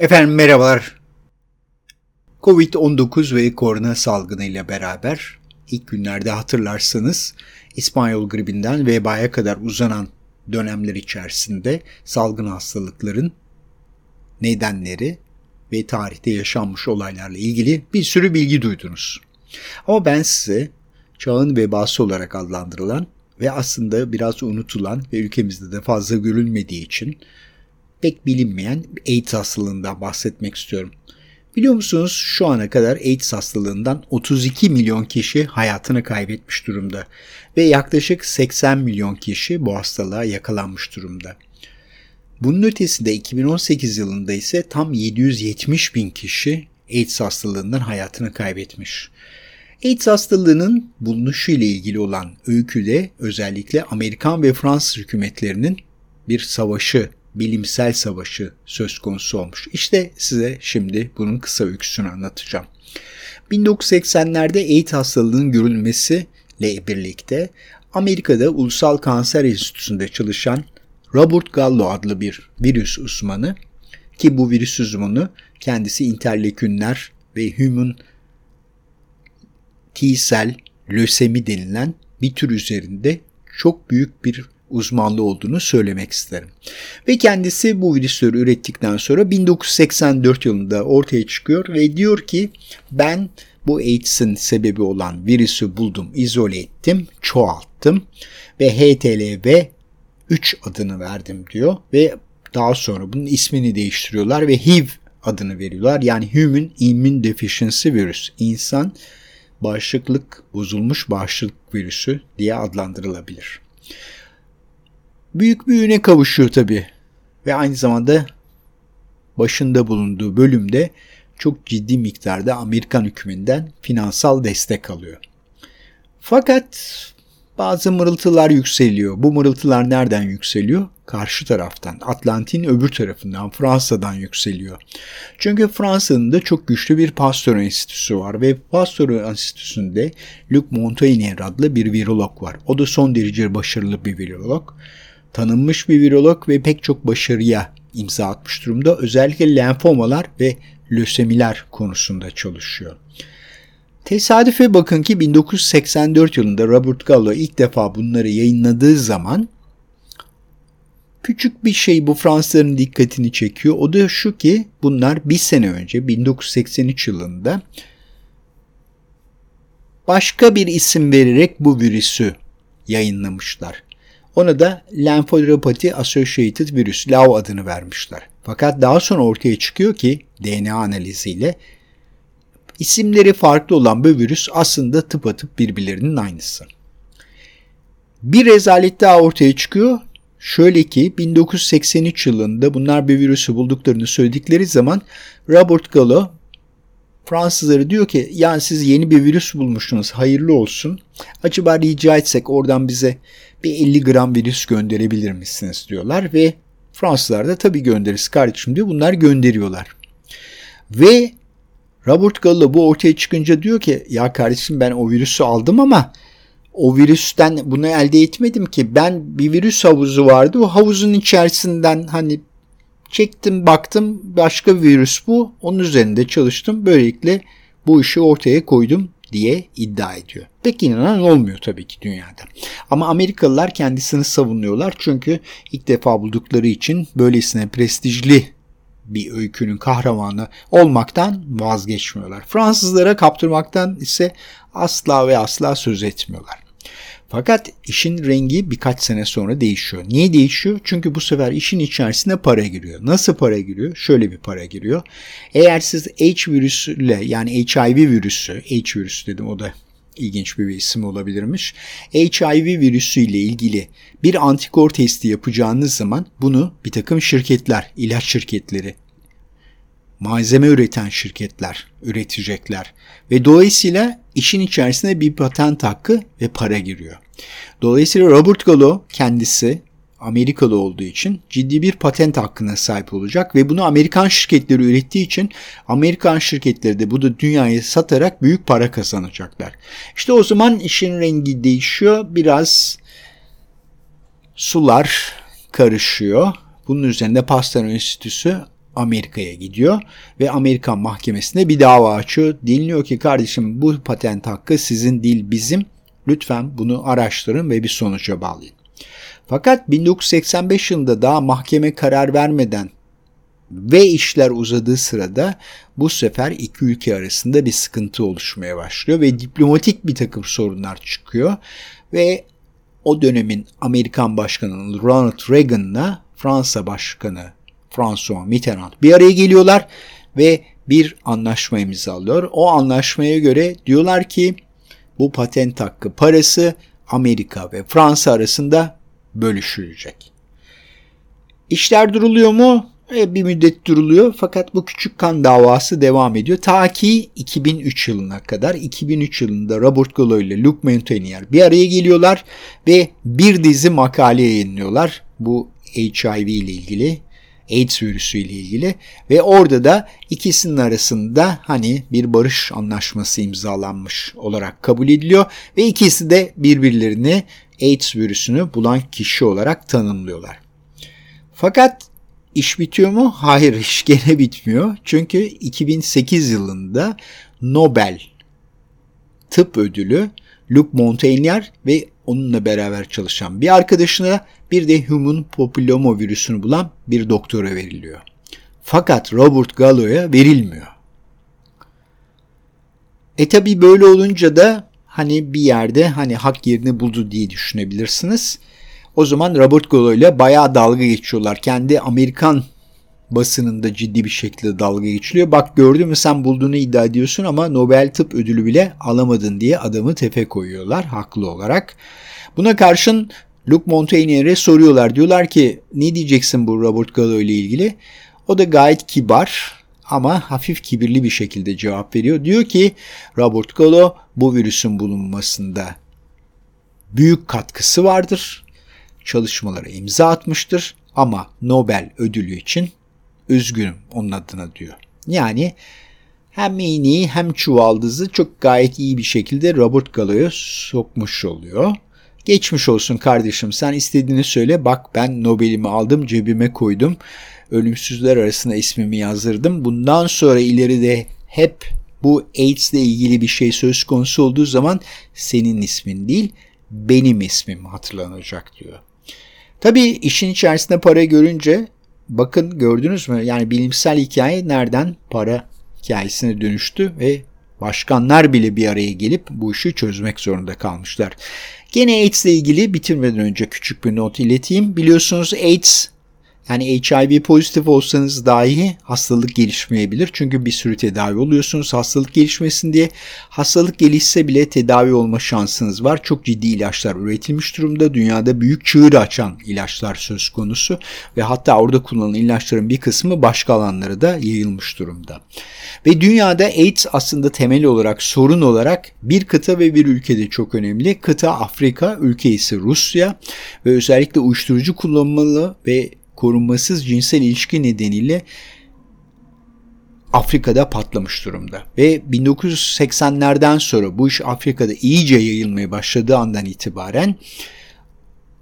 Efendim merhabalar. Covid-19 ve korona salgını ile beraber ilk günlerde hatırlarsanız İspanyol gribinden vebaya kadar uzanan dönemler içerisinde salgın hastalıkların nedenleri ve tarihte yaşanmış olaylarla ilgili bir sürü bilgi duydunuz. Ama ben size çağın vebası olarak adlandırılan ve aslında biraz unutulan ve ülkemizde de fazla görülmediği için pek bilinmeyen AIDS hastalığından bahsetmek istiyorum. Biliyor musunuz şu ana kadar AIDS hastalığından 32 milyon kişi hayatını kaybetmiş durumda ve yaklaşık 80 milyon kişi bu hastalığa yakalanmış durumda. Bunun ötesinde 2018 yılında ise tam 770 bin kişi AIDS hastalığından hayatını kaybetmiş. AIDS hastalığının bulunuşu ile ilgili olan öyküde özellikle Amerikan ve Fransız hükümetlerinin bir savaşı bilimsel savaşı söz konusu olmuş. İşte size şimdi bunun kısa öyküsünü anlatacağım. 1980'lerde AIDS hastalığının görülmesiyle birlikte Amerika'da Ulusal Kanser Enstitüsü'nde çalışan Robert Gallo adlı bir virüs uzmanı ki bu virüs uzmanı kendisi interleukünler ve human T-cell lösemi denilen bir tür üzerinde çok büyük bir uzmanlığı olduğunu söylemek isterim. Ve kendisi bu virüsleri ürettikten sonra 1984 yılında ortaya çıkıyor ve diyor ki ben bu AIDS'in sebebi olan virüsü buldum, izole ettim, çoğalttım ve HTLV 3 adını verdim diyor ve daha sonra bunun ismini değiştiriyorlar ve HIV adını veriyorlar. Yani Human Immune Deficiency Virüs, insan bağışıklık bozulmuş bağışıklık virüsü diye adlandırılabilir büyük bir üne kavuşuyor tabi. Ve aynı zamanda başında bulunduğu bölümde çok ciddi miktarda Amerikan hükümünden finansal destek alıyor. Fakat bazı mırıltılar yükseliyor. Bu mırıltılar nereden yükseliyor? Karşı taraftan, Atlantin öbür tarafından, Fransa'dan yükseliyor. Çünkü Fransa'nın da çok güçlü bir Pasteur Enstitüsü var ve Pasteur Enstitüsü'nde Luc Montagnier adlı bir virolog var. O da son derece başarılı bir virolog tanınmış bir virolog ve pek çok başarıya imza atmış durumda. Özellikle lenfomalar ve lösemiler konusunda çalışıyor. Tesadüfe bakın ki 1984 yılında Robert Gallo ilk defa bunları yayınladığı zaman küçük bir şey bu Fransızların dikkatini çekiyor. O da şu ki bunlar bir sene önce 1983 yılında başka bir isim vererek bu virüsü yayınlamışlar. Ona da Lymphoidopathy Associated Virus, LAV adını vermişler. Fakat daha sonra ortaya çıkıyor ki DNA analiziyle isimleri farklı olan bu virüs aslında tıpatıp birbirlerinin aynısı. Bir rezalet daha ortaya çıkıyor. Şöyle ki 1983 yılında bunlar bir virüsü bulduklarını söyledikleri zaman Robert Gallo Fransızları diyor ki yani siz yeni bir virüs bulmuşsunuz hayırlı olsun. Acaba rica etsek oradan bize bir 50 gram virüs gönderebilir misiniz diyorlar ve Fransızlar da tabii göndeririz kardeşim diyor. Bunlar gönderiyorlar. Ve Robert Gallo bu ortaya çıkınca diyor ki ya kardeşim ben o virüsü aldım ama o virüsten bunu elde etmedim ki. Ben bir virüs havuzu vardı. O havuzun içerisinden hani çektim baktım başka bir virüs bu. Onun üzerinde çalıştım. Böylelikle bu işi ortaya koydum diye iddia ediyor. Pek inanan olmuyor tabii ki dünyada. Ama Amerikalılar kendisini savunuyorlar çünkü ilk defa buldukları için böylesine prestijli bir öykünün kahramanı olmaktan vazgeçmiyorlar. Fransızlara kaptırmaktan ise asla ve asla söz etmiyorlar. Fakat işin rengi birkaç sene sonra değişiyor. Niye değişiyor? Çünkü bu sefer işin içerisine para giriyor. Nasıl para giriyor? Şöyle bir para giriyor. Eğer siz H virüsüyle yani HIV virüsü, H virüsü dedim o da ilginç bir isim olabilirmiş. HIV virüsü ile ilgili bir antikor testi yapacağınız zaman bunu bir takım şirketler, ilaç şirketleri malzeme üreten şirketler üretecekler. Ve dolayısıyla işin içerisine bir patent hakkı ve para giriyor. Dolayısıyla Robert Gallo kendisi Amerikalı olduğu için ciddi bir patent hakkına sahip olacak ve bunu Amerikan şirketleri ürettiği için Amerikan şirketleri de bu da dünyaya satarak büyük para kazanacaklar. İşte o zaman işin rengi değişiyor. Biraz sular karışıyor. Bunun üzerinde Pasteur Enstitüsü Amerika'ya gidiyor ve Amerikan mahkemesinde bir dava açıyor. Deniliyor ki kardeşim bu patent hakkı sizin değil bizim. Lütfen bunu araştırın ve bir sonuca bağlayın. Fakat 1985 yılında daha mahkeme karar vermeden ve işler uzadığı sırada bu sefer iki ülke arasında bir sıkıntı oluşmaya başlıyor ve diplomatik bir takım sorunlar çıkıyor ve o dönemin Amerikan Başkanı Ronald Reagan'la Fransa Başkanı François Mitterrand bir araya geliyorlar ve bir anlaşma imzalıyor. O anlaşmaya göre diyorlar ki bu patent hakkı parası Amerika ve Fransa arasında bölüşülecek. İşler duruluyor mu? E, bir müddet duruluyor fakat bu küçük kan davası devam ediyor. Ta ki 2003 yılına kadar. 2003 yılında Robert Gallo ile Luc Montagnier bir araya geliyorlar ve bir dizi makale yayınlıyorlar. Bu HIV ile ilgili AIDS virüsü ile ilgili ve orada da ikisinin arasında hani bir barış anlaşması imzalanmış olarak kabul ediliyor ve ikisi de birbirlerini AIDS virüsünü bulan kişi olarak tanımlıyorlar. Fakat iş bitiyor mu? Hayır iş gene bitmiyor. Çünkü 2008 yılında Nobel Tıp Ödülü Luc Montagnier ve onunla beraber çalışan bir arkadaşına bir de human papilloma virüsünü bulan bir doktora veriliyor. Fakat Robert Gallo'ya verilmiyor. E tabi böyle olunca da hani bir yerde hani hak yerini buldu diye düşünebilirsiniz. O zaman Robert Gallo ile bayağı dalga geçiyorlar. Kendi Amerikan basınında ciddi bir şekilde dalga geçiliyor. Bak gördün mü sen bulduğunu iddia ediyorsun ama Nobel Tıp Ödülü bile alamadın diye adamı tefe koyuyorlar haklı olarak. Buna karşın Luc Montagnier'e soruyorlar. Diyorlar ki ne diyeceksin bu Robert Gallo ile ilgili? O da gayet kibar ama hafif kibirli bir şekilde cevap veriyor. Diyor ki Robert Gallo bu virüsün bulunmasında büyük katkısı vardır. Çalışmalara imza atmıştır ama Nobel ödülü için üzgünüm onun adına diyor. Yani hem iğneyi hem çuvaldızı çok gayet iyi bir şekilde Robert Gallo'ya sokmuş oluyor. Geçmiş olsun kardeşim sen istediğini söyle bak ben Nobel'imi aldım cebime koydum. Ölümsüzler arasına ismimi yazdırdım. Bundan sonra ileride hep bu AIDS ile ilgili bir şey söz konusu olduğu zaman senin ismin değil benim ismim hatırlanacak diyor. Tabii işin içerisinde para görünce bakın gördünüz mü yani bilimsel hikaye nereden para hikayesine dönüştü ve başkanlar bile bir araya gelip bu işi çözmek zorunda kalmışlar. Gene AIDS ile ilgili bitirmeden önce küçük bir not ileteyim. Biliyorsunuz AIDS yani HIV pozitif olsanız dahi hastalık gelişmeyebilir. Çünkü bir sürü tedavi oluyorsunuz hastalık gelişmesin diye. Hastalık gelişse bile tedavi olma şansınız var. Çok ciddi ilaçlar üretilmiş durumda. Dünyada büyük çığır açan ilaçlar söz konusu. Ve hatta orada kullanılan ilaçların bir kısmı başka alanlara da yayılmış durumda. Ve dünyada AIDS aslında temel olarak sorun olarak bir kıta ve bir ülkede çok önemli. Kıta Afrika, ülke ise Rusya ve özellikle uyuşturucu kullanmalı ve korunmasız cinsel ilişki nedeniyle Afrika'da patlamış durumda. Ve 1980'lerden sonra bu iş Afrika'da iyice yayılmaya başladığı andan itibaren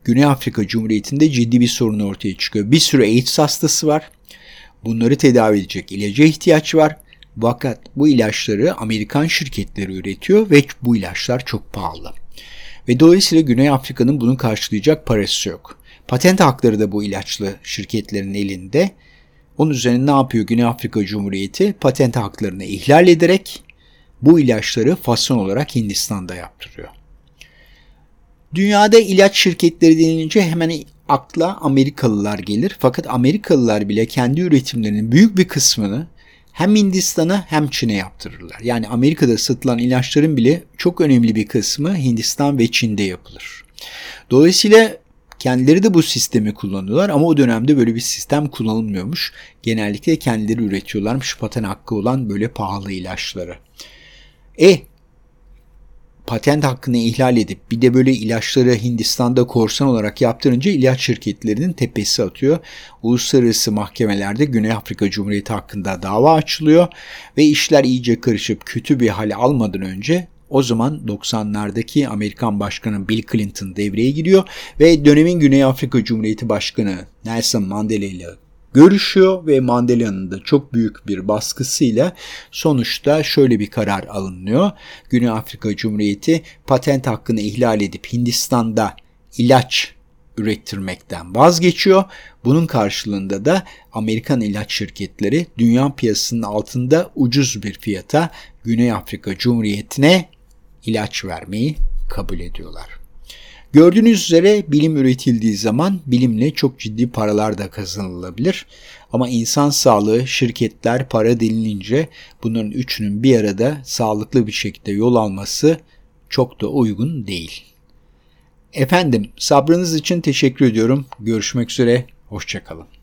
Güney Afrika Cumhuriyeti'nde ciddi bir sorun ortaya çıkıyor. Bir sürü AIDS hastası var. Bunları tedavi edecek ilaca ihtiyaç var. Fakat bu ilaçları Amerikan şirketleri üretiyor ve bu ilaçlar çok pahalı. Ve dolayısıyla Güney Afrika'nın bunu karşılayacak parası yok. Patent hakları da bu ilaçlı şirketlerin elinde. Onun üzerine ne yapıyor Güney Afrika Cumhuriyeti? Patent haklarını ihlal ederek bu ilaçları fason olarak Hindistan'da yaptırıyor. Dünyada ilaç şirketleri denilince hemen akla Amerikalılar gelir. Fakat Amerikalılar bile kendi üretimlerinin büyük bir kısmını hem Hindistan'a hem Çin'e yaptırırlar. Yani Amerika'da satılan ilaçların bile çok önemli bir kısmı Hindistan ve Çin'de yapılır. Dolayısıyla Kendileri de bu sistemi kullanıyorlar ama o dönemde böyle bir sistem kullanılmıyormuş. Genellikle kendileri üretiyorlarmış patent hakkı olan böyle pahalı ilaçları. E patent hakkını ihlal edip bir de böyle ilaçları Hindistan'da korsan olarak yaptırınca ilaç şirketlerinin tepesi atıyor. Uluslararası mahkemelerde Güney Afrika Cumhuriyeti hakkında dava açılıyor ve işler iyice karışıp kötü bir hale almadan önce o zaman 90'lardaki Amerikan Başkanı Bill Clinton devreye giriyor ve dönemin Güney Afrika Cumhuriyeti Başkanı Nelson Mandela ile görüşüyor ve Mandela'nın da çok büyük bir baskısıyla sonuçta şöyle bir karar alınıyor. Güney Afrika Cumhuriyeti patent hakkını ihlal edip Hindistan'da ilaç ürettirmekten vazgeçiyor. Bunun karşılığında da Amerikan ilaç şirketleri dünya piyasasının altında ucuz bir fiyata Güney Afrika Cumhuriyeti'ne ilaç vermeyi kabul ediyorlar. Gördüğünüz üzere bilim üretildiği zaman bilimle çok ciddi paralar da kazanılabilir. Ama insan sağlığı, şirketler, para denilince bunların üçünün bir arada sağlıklı bir şekilde yol alması çok da uygun değil. Efendim sabrınız için teşekkür ediyorum. Görüşmek üzere, hoşçakalın.